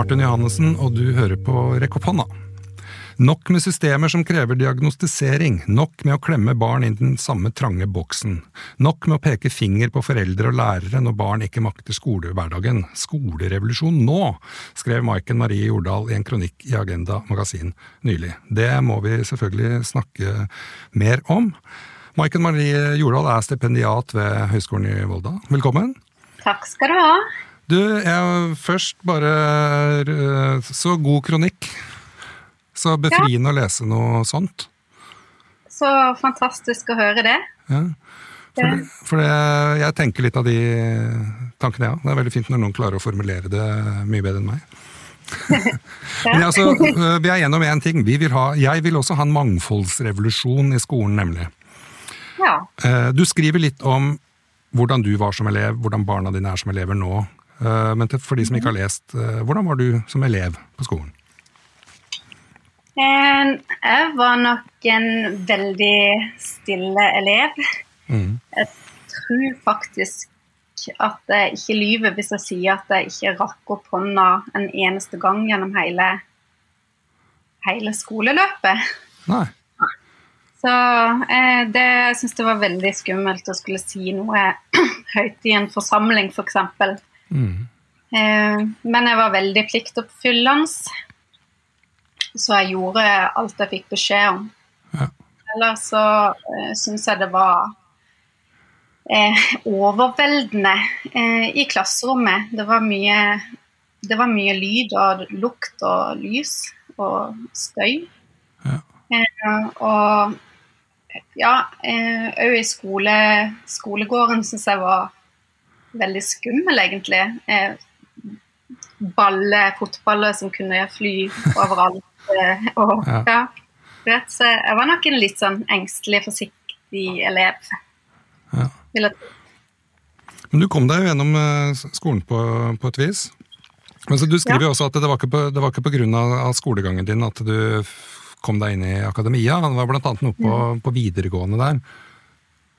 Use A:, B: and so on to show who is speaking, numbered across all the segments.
A: Martin Johannessen, og du hører på Rekk opp hånda. Nok med systemer som krever diagnostisering, nok med å klemme barn inn den samme trange boksen, nok med å peke finger på foreldre og lærere når barn ikke makter skolehverdagen. Skolerevolusjon nå, skrev Maiken Marie Jordal i en kronikk i Agenda magasin nylig. Det må vi selvfølgelig snakke mer om. Maiken Marie Jordal er stipendiat ved Høgskolen i Volda. Velkommen.
B: Takk skal du ha.
A: Du, jeg først bare eh, Så god kronikk. Så befriende ja. å lese noe sånt.
B: Så fantastisk å høre det.
A: Ja. For, det, for det, jeg tenker litt av de tankene, ja. Det er veldig fint når noen klarer å formulere det mye bedre enn meg. Men altså, Vi er gjennom én ting. Vi vil ha, jeg vil også ha en mangfoldsrevolusjon i skolen, nemlig.
B: Ja.
A: Eh, du skriver litt om hvordan du var som elev, hvordan barna dine er som elever nå. Eh, men for de som ikke har lest, eh, hvordan var du som elev på skolen?
B: Jeg var nok en veldig stille elev. Mm. Jeg tror faktisk at jeg ikke lyver hvis jeg sier at jeg ikke rakk opp hånda en eneste gang gjennom hele, hele skoleløpet.
A: Nei.
B: Så eh, det jeg syns det var veldig skummelt å skulle si noe høyt i en forsamling, f.eks. For eksempel. Mm. eh, men jeg var veldig pliktoppfyllende, så jeg gjorde alt jeg fikk beskjed om. Ja. Ellers så eh, syns jeg det var eh, overveldende eh, i klasserommet. Det var, mye, det var mye lyd og lukt og lys og støy. Ja. Eh, og ja, òg eh, i skole, skolegården syns jeg var veldig skummel, egentlig. Eh, baller, fotballer som kunne fly overalt. Eh, og, ja. ja så jeg var nok en litt sånn engstelig, forsiktig elev. Ja.
A: Men du kom deg jo gjennom eh, skolen på, på et vis. Men så Du skriver jo også at det var ikke på, det var ikke på grunn av skolegangen din at du kom deg inn i akademia. Det var annet noe på, mm. på videregående der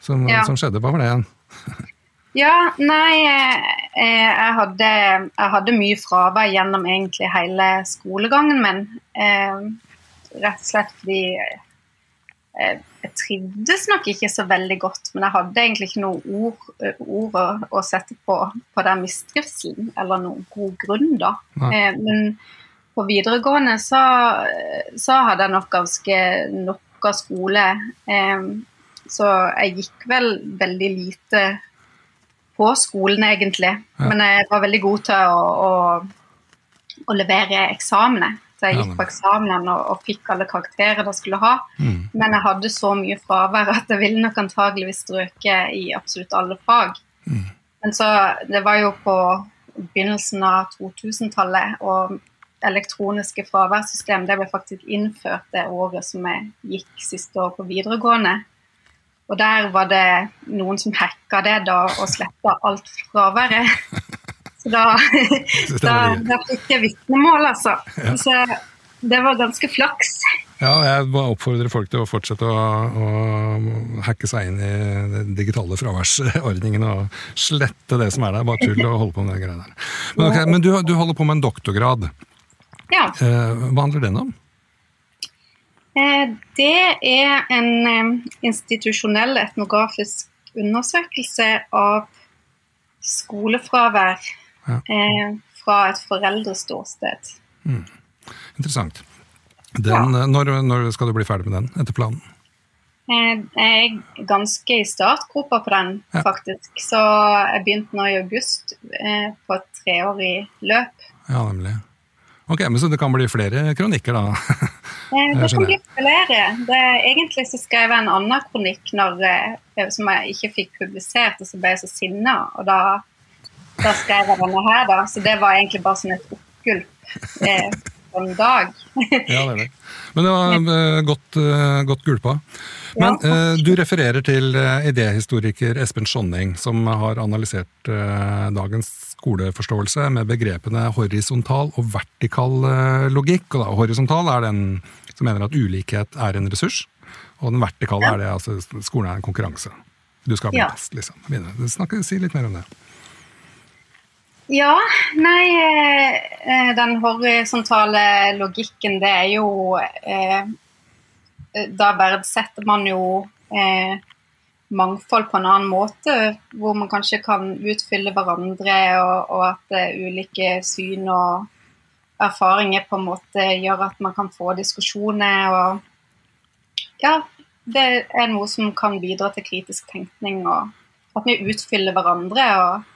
A: som, som, skjedde. Hva var det igjen?
B: ja, nei eh, eh, jeg hadde, jeg hadde, mye fravær gjennom egentlig hele skolegangen min. Eh, rett og slett fordi jeg trivdes nok ikke så veldig godt, men jeg hadde egentlig ikke noe ord, ord å, å, sette på, på den mistrivselen, eller noen god grunn, da. men på videregående så, så, hadde jeg nok ganske nok av skole. Så jeg gikk vel veldig lite på skolen, egentlig. Ja. Men jeg var veldig god til å, å, å levere eksamener. Så jeg gikk på eksamen og, og, fikk alle karakterer jeg skulle ha. Mm. Men jeg hadde så mye fravær at jeg ville nok antageligvis strøke i absolutt alle fag. Mm. Men så Det var jo på begynnelsen av 2000-tallet, og elektroniske fraværssystem det ble faktisk innført det året som jeg gikk siste år på videregående. Og der var det noen som hacka det da og sletta alt fraværet. Så da, da, da fikk jeg vitnemål, altså. Ja. Så det var ganske flaks.
A: Ja, jeg bare oppfordrer folk til å fortsette å, å hacke seg inn i den digitale fraværsordningen og slette det som er der. Bare tull og holde på med det greia der. Men, okay, men du, du holder på med en doktorgrad.
B: Ja.
A: Eh, hva handler den om?
B: Eh, det er en eh, institusjonell etnografisk undersøkelse av skolefravær ja. fra et foreldreståsted. Mm.
A: Interessant. Den, ja. når, når, skal du bli ferdig med den, etter planen?
B: Jeg er ganske i startgropa på den, ja. faktisk. Så jeg begynte nå i august på et treårig løp.
A: Ja, nemlig. Ok, men Så det kan bli flere kronikker, da?
B: Eh, det kan bli flere. Det, egentlig så skrev jeg en annen kronikk når, eh, som jeg ikke fikk publisert, og så ble jeg så sinna. Og da, da, skrev jeg denne her, da. Så det var egentlig bare sånn et oppgulp eh, en dag.
A: ja, det er det. Men det var uh, godt, uh, godt gulpa. Men ja. uh, du refererer til idéhistoriker Espen Skjonning, som har analysert dagens skoleforståelse med begrepene horisontal og vertikal eh, logikk. Og da, horisontal er den som mener at ulikhet er en ressurs, og den vertikale ja. er det altså skolen er en konkurranse. Du skal bli ja. best, liksom. Snakke, si litt mer om det.
B: Ja, nei eh, Den horisontale logikken, det er jo eh, Da verdsetter man jo eh, mangfold på en annen måte, hvor man kanskje kan utfylle hverandre, og, og at uh, ulike syn og erfaringer på en måte gjør at man kan få diskusjoner. og Ja, det er noe som kan bidra til kritisk tenkning, og at vi utfyller hverandre. og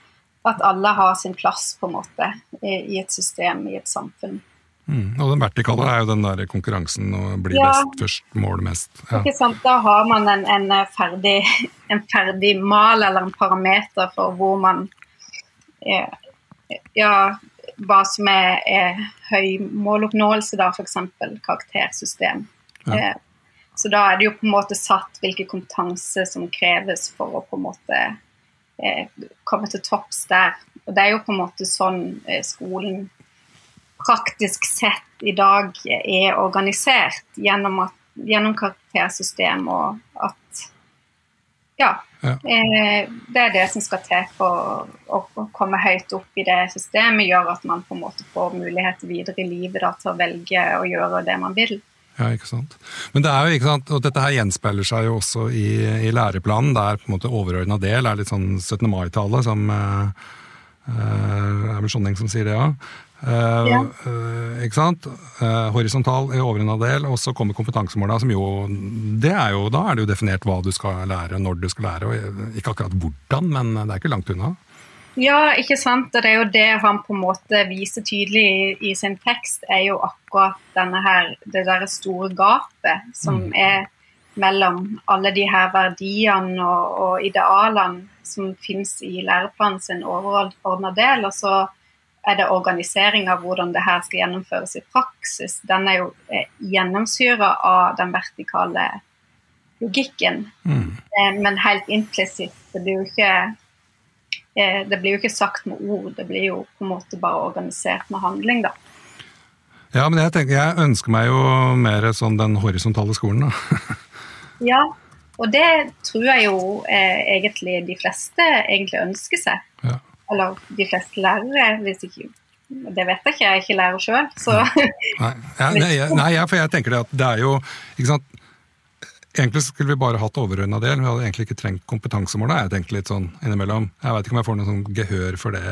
B: at alle har sin plass på en måte i et system, i et samfunn.
A: Mm, og den vertikale er jo den der konkurransen og bli ja. best først, mål mest.
B: Ja. Ikke sant? Da har man en, en, ferdig, en, ferdig, mal eller en parameter for hvor man eh, Ja, hva som er, er høy måloppnåelse, da, f.eks. karaktersystem. Ja. Eh, så da er det jo på en måte satt hvilke kompetanse som kreves for å på en måte eh, komme til topps der. Og det er jo på en måte sånn eh, skolen praktisk sett i dag er organisert gjennom, at, gjennom karaktersystem og at ja, ja. Eh, det er det som skal til for å, å, komme høyt opp i det systemet, gjør at man på en måte får mulighet videre i livet da, til å velge å gjøre det man vil.
A: Ja, ikke sant. Men det er jo ikke sant, og dette her gjenspeiler seg jo også i, i læreplanen, der på en måte overordna del er litt sånn 17. mai-tale, som uh, er vel Skjonding som sier det, ja. Uh, ja. uh, ikke sant? Uh, horisontal i overordna del, og så kommer kompetansemåla, som jo, det er jo Da er det jo definert hva du skal lære, når du skal lære, og ikke akkurat hvordan, men det er ikke langt unna.
B: Ja, ikke sant. Og det er jo det han på en måte viser tydelig i, i sin tekst, er jo akkurat denne her, det derre store gapet som mm. er mellom alle de her verdiene og, og idealene som finnes i læreplanen sin overordna del, og så er det organisering av hvordan det her skal gjennomføres i praksis. Den er jo eh, gjennomsyra av den vertikale logikken, mm. eh, men helt implisitt. Det er jo ikke det blir jo ikke sagt med ord, det blir jo på en måte bare organisert med handling, da.
A: Ja, men jeg, tenker, jeg ønsker meg jo mer sånn den horisontale skolen, da.
B: ja, og det tror jeg jo eh, egentlig de fleste egentlig ønsker seg. Ja. Eller de fleste lærere, hvis ikke det vet jeg ikke, jeg er ikke lærer sjøl, så
A: Nei, Nei, nei, nei, for jeg tenker det at det er jo ikke sant, Egentlig skulle vi bare hatt overordna del, vi hadde egentlig ikke trengt kompetansemål. Jeg tenkte litt sånn innimellom. Jeg vet ikke om jeg får noe sånn gehør for det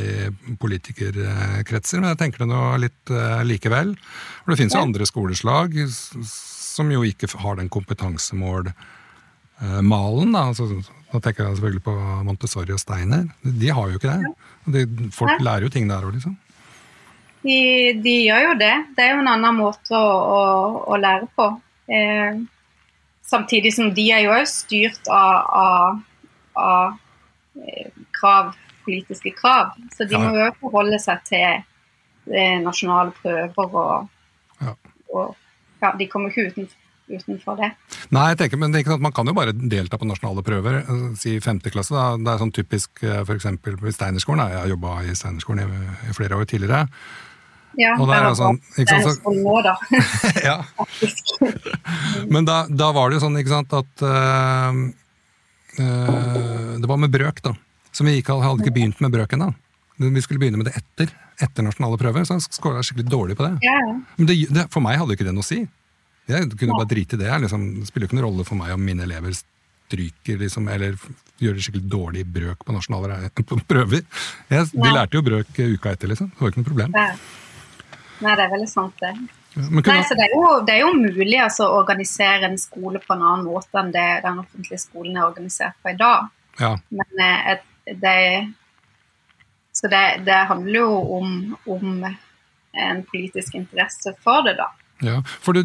A: i politikerkretser, men jeg tenker det nå litt uh, likevel. For det finnes jo andre skoleslag som jo ikke har den kompetansemål malen. Da. Altså, nå tenker jeg selvfølgelig på Montessori og Steiner. De har jo ikke det. De, folk lærer jo ting der òg, liksom.
B: De, de, gjør jo det. Det er jo en annen måte å, å, å lære på. Eh, samtidig som de er jo òg styrt av, av, av eh, krav, politiske krav. Så de må jo forholde seg til eh, nasjonale prøver og, ja. og ja, de kommer ikke utenfor utenfor det.
A: Nei, jeg tenker, men det er ikke sant, Man kan jo bare delta på nasjonale prøver. Si femte klasse, da. Det er sånn typisk eh, f.eks. i Steinerskolen. Jeg har jobba i Steinerskolen i, i, flere år tidligere.
B: Ja, og jo sånn, Steinerskolen nå, da.
A: ja. men da, da, var det jo sånn ikke sant, at uh, uh, Det var med brøk, da. Som vi gikk, hadde ikke begynt med brøk ennå. Vi skulle begynne med det etter, etter nasjonale prøver, så jeg skåra skikkelig dårlig på det.
B: Ja.
A: Men det, det, for meg hadde jo ikke det noe å si. Jeg kunne bare drite i det. Liksom, det spiller jo ikke noen rolle for meg om mine elever stryker liksom, eller gjør det skikkelig dårlig brøk på nasjonale prøver. Jeg, de lærte jo brøk uka etter, liksom. Det var ikke noe problem.
B: Nei, Nei det er veldig sant, det. Kunne... Nei, så det er, jo, det er jo mulig altså, å organisere en skole på en annen måte enn det den offentlige skolen er organisert på i dag.
A: Ja.
B: Men et, det, så det, det handler jo om, om en politisk interesse for det, da.
A: Ja, for du,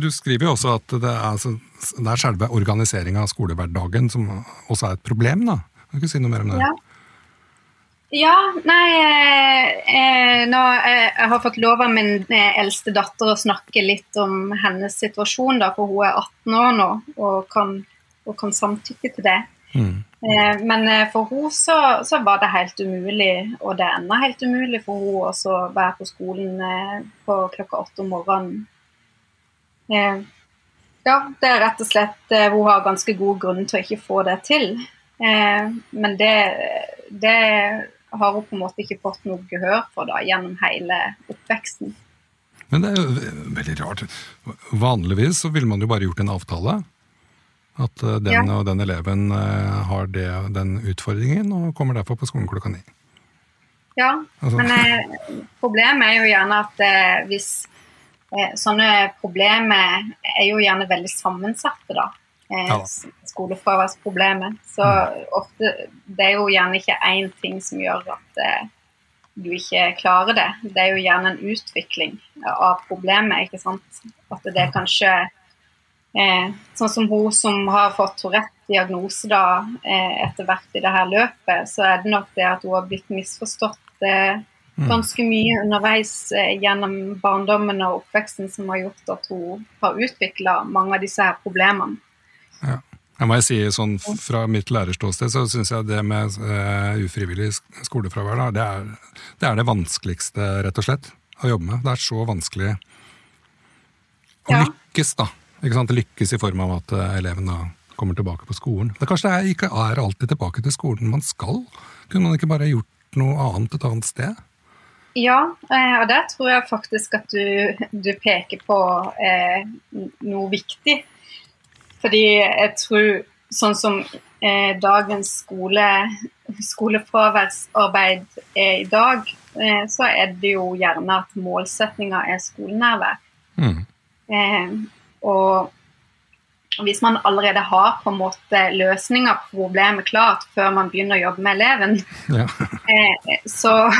A: du, skriver jo også at det er, altså, det er selve organiseringa av skolehverdagen som også er et problem. da. Kan du ikke si noe mer om det?
B: Ja. Ja, nei eh, eh nå, eh, Jeg har fått lov av min eldste datter å snakke litt om hennes situasjon, da, for hun er 18 år nå og kan, og kan samtykke til det. Mm. Eh, men for henne så, så, var det helt umulig, og det er ennå helt umulig for henne å være på skolen på klokka åtte om morgenen Eh, ja, det er rett og slett Hun har ganske god grunn til å ikke få det til. Eh, men det, det har hun på en måte ikke fått noe gehør for da, gjennom hele oppveksten.
A: Men det er jo veldig rart. Vanligvis så ville man jo bare gjort en avtale. At eh, den ja. og den eleven eh, har det, den utfordringen og kommer derfor på skolen klokka ni.
B: Ja, altså. men eh, problemet er jo gjerne at eh, hvis sånne problemer er jo gjerne veldig sammensatte, da. Ja. Skolefraværsproblemet. Så mm. ofte Det er jo gjerne ikke én ting som gjør at du ikke klarer det. Det er jo gjerne en utvikling av problemet, ikke sant. At det er kanskje eh, Sånn som hun som har fått Tourettes diagnose da, eh, etter hvert i det her løpet, så er det nok det at hun har blitt misforstått eh, mm. ganske mye underveis eh, gjennom barndommen og oppveksten som har gjort at hun har utvikla mange av disse her problemene.
A: Ja. Jeg må si sånn Fra mitt lærerståsted så syns jeg det med uh, ufrivillig skolefravær da, det, er, det, er, det vanskeligste, rett og slett, å jobbe med. Det er så vanskelig å ja. lykkes, da. Ikke sant? Lykkes i form av at uh, eleven da kommer tilbake på skolen. Det kanskje det ikke er alltid tilbake til skolen man skal? Kunne man ikke bare gjort noe annet et annet sted?
B: Ja, eh, og der tror jeg faktisk at du, du peker på eh, noe viktig. Fordi jeg tror sånn som eh, dagens skole, skolefraværsarbeid er i dag, eh, så er det jo gjerne at målsettinga er skolenærvær. Mm. Eh, og hvis man allerede har på en måte løsninga på problemet klart før man begynner å jobbe med eleven, ja. Eh, så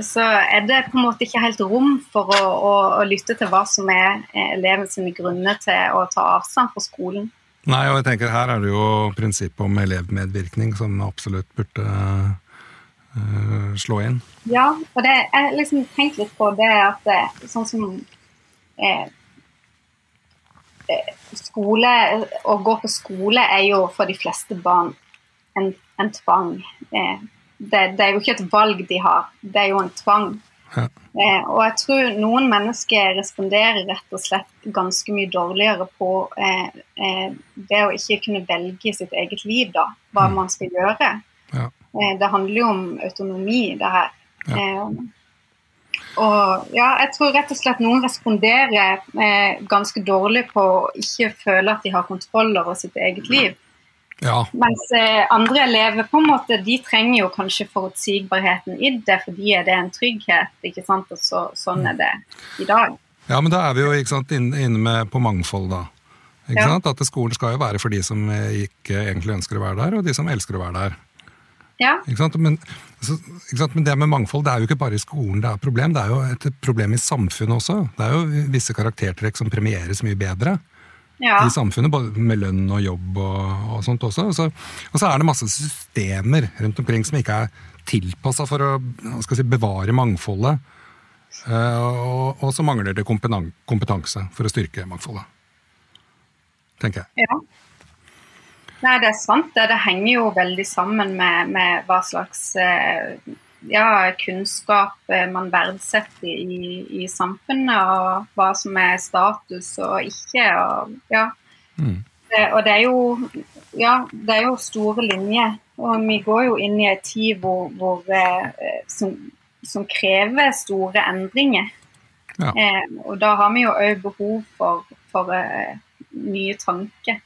B: så er det på en måte ikke helt rom for å, å, å lytte til hva som er eh, elevens grunner til å ta avstand fra skolen.
A: Nei, og jeg tenker Her er det jo prinsippet om elevmedvirkning som absolutt burde uh, slå inn.
B: Ja, og det, jeg liksom tenkte litt på det at det, sånn som eh, skole, Å gå på skole er jo for de fleste barn en, en tvang. Eh, det, det, er jo ikke et valg de har, det er jo en tvang. Ja. Eh, og jeg tror noen mennesker responderer rett og slett ganske mye dårligere på eh, eh, det å ikke kunne velge sitt eget liv, da, hva mm. man skal gjøre. Ja. Eh, det handler jo om autonomi, det her. Ja. Eh, og ja, jeg tror rett og slett noen responderer eh, ganske dårlig på å ikke føle at de har kontroll over sitt eget liv. Ja. Mens eh, andre elever på en måte, de trenger jo kanskje forutsigbarheten i det, for de er det en trygghet. ikke sant, og så, Sånn er det i dag.
A: Ja, men da er vi jo ikke sant, inne med på mangfold, da. Ikke ja. sant? At Skolen skal jo være for de som ikke egentlig ønsker å være der, og de som elsker å være der.
B: Ja.
A: Ikke sant? Men, så, ikke sant? Men det med mangfold det er jo ikke bare i skolen det er problem, det er jo et problem i samfunnet også. Det er jo visse karaktertrekk som premieres mye bedre ja. i samfunnet, både med lønn og jobb og, og sånt også. Og så, og så, er det masse systemer rundt omkring som ikke er tilpassa for å si, bevare mangfoldet. Uh, og, og, så mangler det kompetanse for å styrke mangfoldet. Tenker jeg.
B: Ja. Nei, det er sant. Det, det henger jo veldig sammen med, med hva slags uh, ja, kunnskap eh, man verdsetter i, i, samfunnet, og hva som er status og ikke. Og, ja. Mm. det, og det er jo ja, det er jo store linjer. Og vi går jo inn i en tid hvor, hvor eh, som, som, krever store endringer. Ja. Eh, og da har vi jo òg behov for, for uh, nye tanker.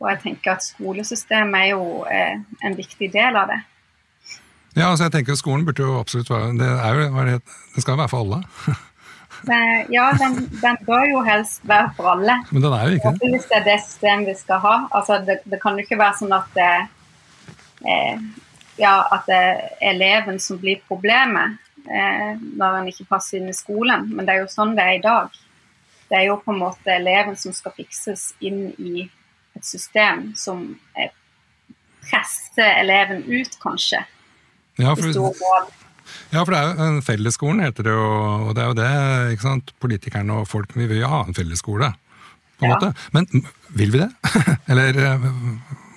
B: Og jeg tenker at skolesystemet er jo uh, en viktig del av det.
A: Ja, altså jeg tenker Skolen burde jo absolutt være Det, jo, det skal jo være for alle.
B: ja, den, den, bør jo helst være for alle.
A: Men den er jo ikke
B: det. Hvis det er det systemet vi skal ha. Altså, det, det kan jo ikke være sånn at det, eh, ja, at det er eleven som blir problemet eh, når han ikke passer inn i skolen. Men det er jo sånn det er i dag. Det er jo på en måte eleven som skal fikses inn i et system som eh, presser eleven ut, kanskje.
A: Ja, for, ja, for det er jo fellesskolen, heter det jo. Og det er jo det ikke sant? politikerne og folk vi vil ha en fellesskole. på en ja. måte. Men vil vi det? Eller eh,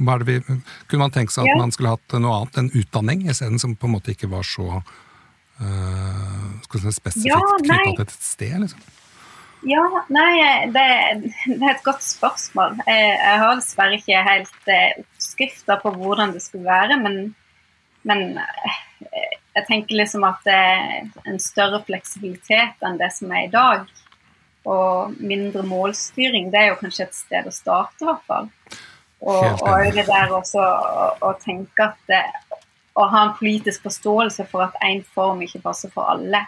A: hva er det vi Kunne man tenke seg at ja. man skulle hatt noe annet, enn utdanning, isteden som på en måte ikke var så uh, spesifikt ja, knytta til et sted? liksom?
B: Ja, nei, det, det, er et godt spørsmål. Jeg, jeg har dessverre ikke helt oppskrifter på hvordan det skulle være, men men jeg tenker liksom at det er en større fleksibilitet enn det som er i dag. Og mindre målstyring, det er jo kanskje et sted å starte, i hvert fall. Og, og det der også å, å tenke at det, Å ha en politisk forståelse for at én form ikke passer for alle.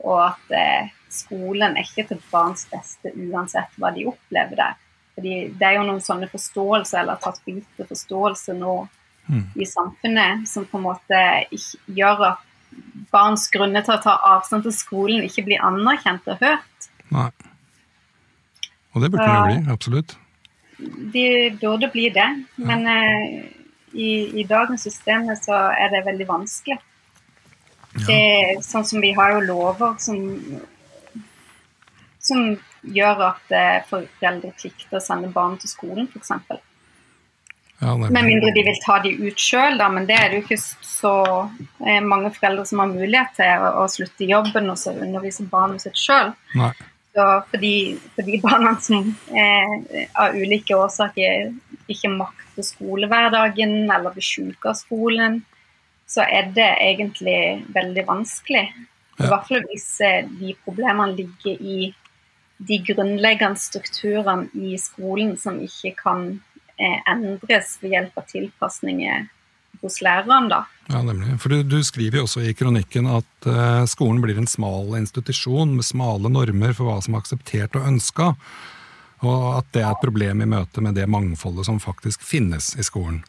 B: Og at eh, skolen er ikke til barns beste uansett hva de opplever der. Fordi det er jo noen sånne forståelser, eller tatt for gitte forståelse nå mm. i samfunnet, som på en måte gjør at barns grunner til å ta avstand til skolen ikke blir anerkjent og hørt.
A: Nei. Og det burde det bli, absolutt.
B: De burde bli det, men ja. uh, i, i, dagens system så er det veldig vanskelig. Ja. Det, sånn som vi har jo lover som, som gjør at uh, foreldre plikter å sende barn til skolen, f.eks. Ja, Med mindre de vil ta de ut sjøl, men det er det jo ikke så eh, mange foreldre som har mulighet til å, å slutte i jobben og så undervise barnet sitt sjøl. Fordi, fordi barna som eh, av ulike årsaker ikke makter skolehverdagen eller blir syke av skolen, så er det egentlig veldig vanskelig. I hvert fall hvis eh, de problemene ligger i de grunnleggende strukturene i skolen som ikke kan endres ved hjelp av tilpasninger hos læreren. da.
A: Ja, nemlig. For du, du skriver jo også i kronikken at uh, skolen blir en smal institusjon med smale normer for hva som er akseptert og ønska, og at det er et problem i møte med det mangfoldet som faktisk finnes i skolen.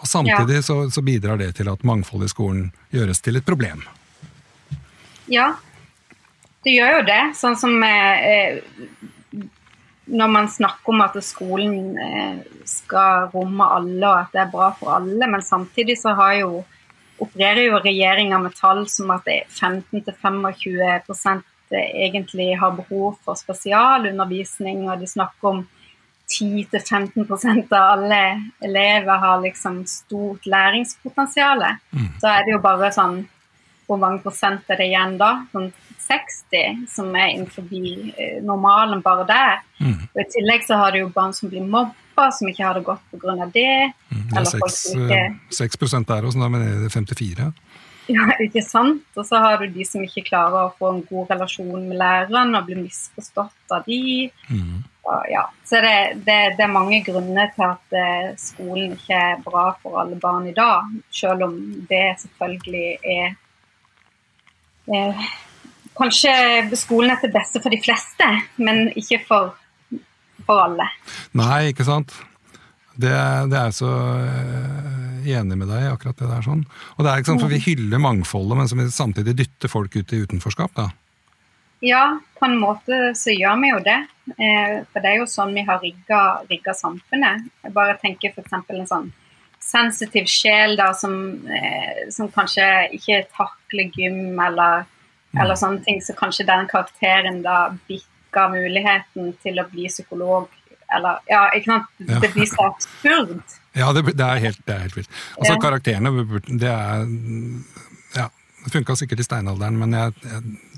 A: Og Samtidig ja. så, så, bidrar det til at mangfoldet i skolen gjøres til et problem.
B: Ja, det gjør jo det. Sånn som eh, når man snakker om at skolen eh, skal romme alle, og at det er bra for alle, men samtidig så har jo, opererer jo regjeringa med tall som at 15-25% egentlig har behov for spesialundervisning, og de snakker om 10-15% av alle elever har liksom stort læringspotensial. Mm. Så er det jo bare sånn Hvor mange prosent er det igjen da? Sånn 60, som er innenfor eh, normalen bare der. Mm. Og I tillegg så har du jo barn som blir mobba, som ikke har det godt pga. det.
A: Mm, det er 6, ikke... 6 der også, men det er 54.
B: Ja, ikke sant? Og så har du de som ikke klarer å få en god relasjon med læreren og blir misforstått av de. Mm. Og, ja. Så det, det, det, er mange grunner til at eh, skolen ikke er bra for alle barn i dag, selv om det selvfølgelig er, er kanskje skolen er til beste for de fleste, men ikke for, for alle.
A: Nei, ikke sant. Det, det er så uh, enig med deg i akkurat det der. sånn. Og det er ikke sant, for Vi hyller mangfoldet, men vi samtidig dytter folk ut i utenforskap. da.
B: Ja, på en måte så gjør vi jo det. Eh, for det er jo sånn vi har rigga, rigga samfunnet. Jeg bare tenker f.eks. en sånn sensitiv sjel da, som, eh, som kanskje ikke takler gym eller eller sånne ting, så kanskje den karakteren da bikker muligheten til å bli psykolog. Eller Ja, ikke sant. Det blir så absurd.
A: Ja, det, det, er helt, det er helt vilt. Altså, karakterene, det er Ja. Det funka sikkert i steinalderen, men jeg,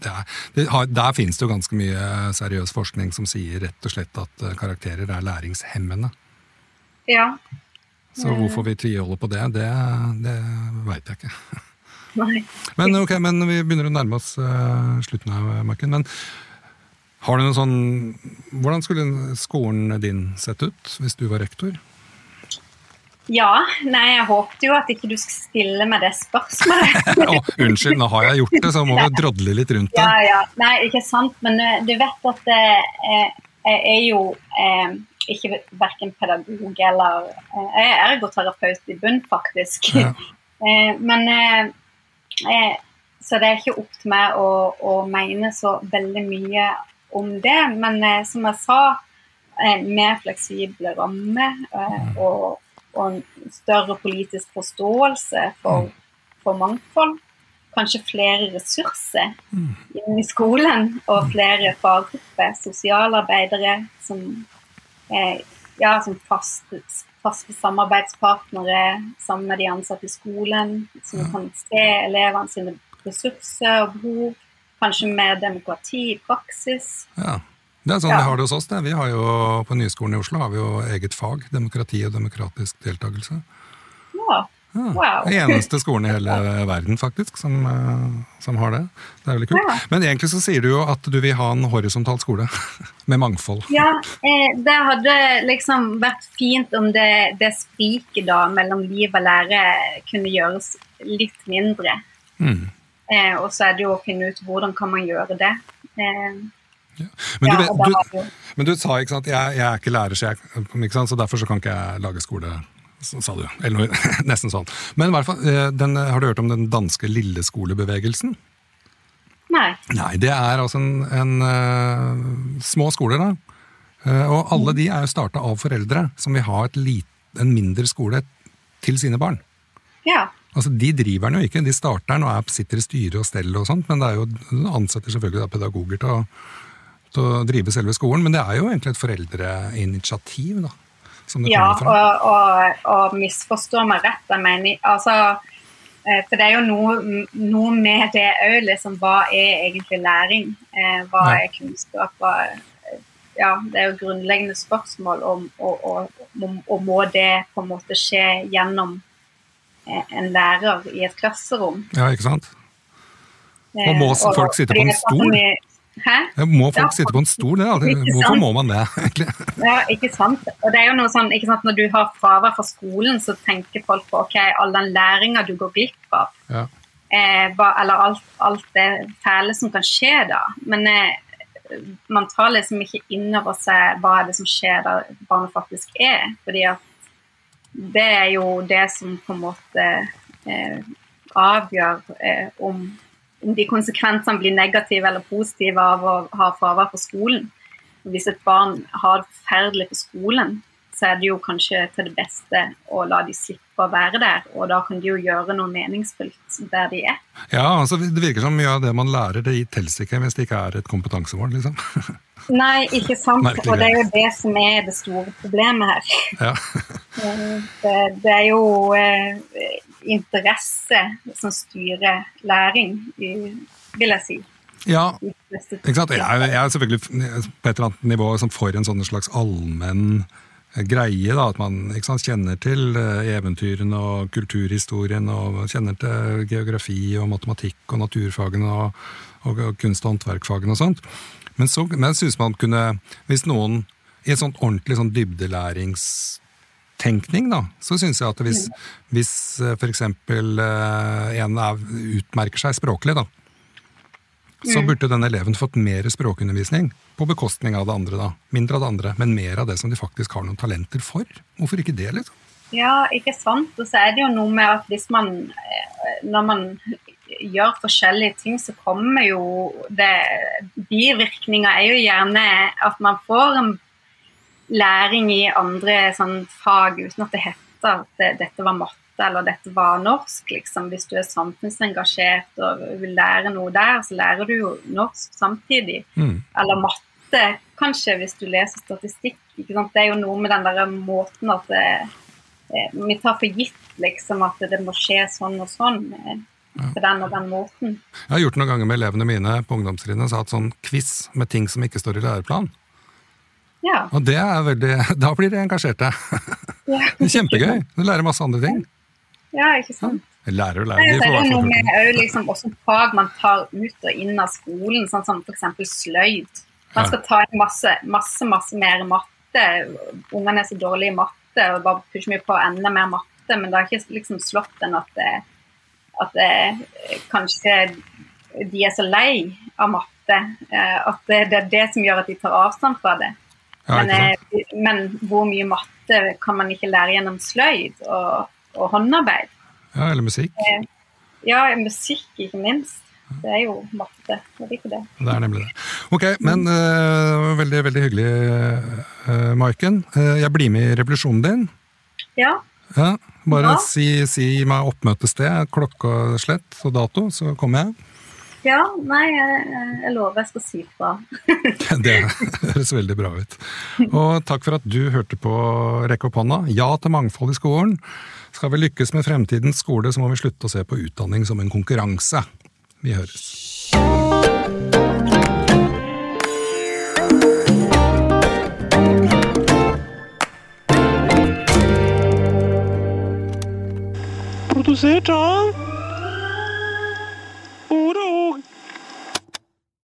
A: det er, har, der finnes det jo ganske mye seriøs forskning som sier rett og slett at eh, karakterer er læringshemmende.
B: Ja.
A: Så hvorfor vi tviholder på det, det, det veit jeg ikke.
B: Nei.
A: Men, okay, men vi begynner å nærme oss uh, slutten av Marken. Men har du noen sånn Hvordan skulle skolen din sett ut hvis du var rektor?
B: Ja. Nei, jeg håpet jo at ikke du skulle stille meg det spørsmålet.
A: oh, unnskyld, nå har jeg gjort det, så må vi drodle litt rundt det.
B: Ja, ja. Nei, ikke sant. Men uh, du vet at uh, jeg er jo eh, ikke verken pedagog eller Jeg er ergoterapeut i bunn, faktisk. Ja. men Eh, så det er ikke opp til meg å, å, mene så veldig mye om det. Men eh, som jeg sa, eh, mer fleksible rammer eh, og, og, en større politisk forståelse for, for mangfold. Kanskje flere ressurser mm. inn i skolen, og flere faggrupper. Sosialarbeidere som, ja, som faste, faste samarbeidspartnere sammen med de ansatte i skolen, som ja. kan se elevene sine ressurser og behov. Kanskje med demokrati i praksis.
A: Ja. Det er sånn ja. vi har det hos oss. Det. Vi har jo, På Nyskolen i Oslo har vi jo eget fag, demokrati og demokratisk deltakelse.
B: Ja.
A: Ja,
B: Wow.
A: Den eneste skolen i hele verden, faktisk, som, eh, som har det. Det er veldig kult.
B: Ja.
A: Men egentlig så sier du jo at du vil ha en horisontal skole, med mangfold.
B: Ja, eh, det hadde liksom vært fint om det, det spriket da mellom liv og lære kunne gjøres litt mindre.
A: Mm.
B: Eh, og så er det jo å finne ut hvordan kan man gjøre det. Eh,
A: Men,
B: ja,
A: du, du, men du sa ikke sant, jeg, jeg er ikke lærer, så, jeg, ikke sant? så derfor så kan ikke jeg lage skole. Så, sa du. Eller nesten sånn. Men i hvert fall, eh, den, har du hørt om den danske lilleskolebevegelsen?
B: Nei.
A: Nei, det er altså en, en eh, små skoler, da. Eh, og alle de er jo starta av foreldre som vil ha et lit, en mindre skole til sine barn.
B: Ja.
A: Altså, De driver den jo ikke, de starter den og er, sitter i styre og steller og sånt, men det er jo, ansetter selvfølgelig da pedagoger til å, til å drive selve skolen. Men det er jo egentlig et foreldreinitiativ, da.
B: Ja, og, og, og misforstå meg rett. Jeg mener, altså, eh, for det er jo noe, noe med det òg, liksom. Hva er egentlig læring? Eh, hva er kunnskap? Hva, er- ja, det er jo grunnleggende spørsmål om og, og, må det på en måte skje gjennom eh, en lærer i et klasserom?
A: Ja, ikke sant? Og må
B: Eh,
A: folk sitte på en stol?
B: Hæ?
A: Må folk sitte på en stol? Det, er hvorfor må man det, egentlig?
B: Ja, ikke sant. Og det er jo noe sånn, ikke sant, Når du har fravær fra skolen, så tenker folk på ok, all den læringa du går glipp av.
A: Ja.
B: Eh, eller alt, alt det fæle som kan skje da. Men eh, man tar liksom ikke inn over seg hva er det som skjer der barnet faktisk er. fordi at det er jo det som på en måte eh, avgjør eh, om, om de konsekvensene blir negative eller positive av å ha fravær på skolen. Hvis et barn har det forferdelig på skolen, så er det jo kanskje til det beste å la de slippe å være der, og da kan de jo gjøre noe meningsfullt der de er.
A: ja, altså Det virker som mye av det man lærer, det teller ikke hvis det ikke er et kompetansemål. liksom.
B: Nei, ikke sant.
A: Merkelig
B: Og det er jo det som er det store problemet her.
A: Ja.
B: Det, det er jo eh, interesse som styrer læring, vil jeg si.
A: ja, Ikke sant? Jeg, jeg er selvfølgelig på et eller annet nivå som for en sånn slags allmenn greie. da, At man sant, kjenner til eh, eventyrene og kulturhistorien og kjenner til geografi og matematikk og naturfagene og, og, og kunst- og håndverkfagene og sånt. Men, så, men synes man kunne, hvis noen i en sånn ordentlig sånn dybdelæringstenkning, da, så syns jeg at hvis, hvis f.eks. en er, utmerker seg språklig, da, så burde den eleven fått mer språkundervisning på bekostning av det andre. da. Mindre av det andre, men mer av det som de faktisk har noen talenter for. Hvorfor ikke det, liksom?
B: Ja, ikke sant. Og så er det jo noe med at hvis man eh, Når man gjør forskjellige ting, så kommer jo det Bivirkninger er jo gjerne at man får en læring i andre sånn fag uten at det heter at det, dette var matte eller dette var norsk. liksom. Hvis du er samfunnsengasjert og vil lære noe der, så lærer du jo norsk samtidig.
A: Mm.
B: Eller matte, kanskje, hvis du leser statistikk. Det er jo noe med den der måten at det, eh, vi tar for gitt liksom at det må skje sånn og sånn. Ja. På den og den måten.
A: Jeg har gjort det noen ganger med elevene mine på ungdomstrinnet. Så hatt sånn quiz med ting som ikke står i læreplanen.
B: Ja.
A: Og det er veldig, da blir de engasjerte.
B: ja.
A: Det Kjempegøy. Du lærer masse andre ting.
B: Ja, ikke sant.
A: Lærer og lærer. Det
B: er
A: jo
B: noe med også liksom, også fag man tar ut og inn av skolen, sånn som f.eks. sløyd. Man skal ta inn masse, masse, masse mer matte. Ungene er så dårlige i matte og bare pusher mye på enda mer matte, men det har ikke liksom slått en at, det, at det, kanskje de er så lei av matte. eh, At det, det er det som gjør at de tar avstand fra det.
A: Ja,
B: Men, eh, men hvor mye matte kan man ikke lære gjennom sløyd og, og håndarbeid?
A: ja, eller musikk.
B: Ja, musikk ikke minst. Det er jo matte. Jeg liker det.
A: Det er nemlig det. Ok, men uh, veldig, veldig hyggelig, uh, Maiken. Uh, jeg blir med i revolusjonen din.
B: Ja,
A: Ja, bare
B: Ja.
A: si, si meg oppmøtested, og slett og dato, så kommer jeg.
B: ja nei, jeg, jeg lover jeg skal si fra.
A: Det høres veldig bra ut. Og takk for at du hørte på Rekk opp hånda. Ja til mangfold i skolen. Skal vi lykkes med fremtidens skole, så må vi slutte å se på utdanning som en konkurranse. Vi høres.
C: Produsert av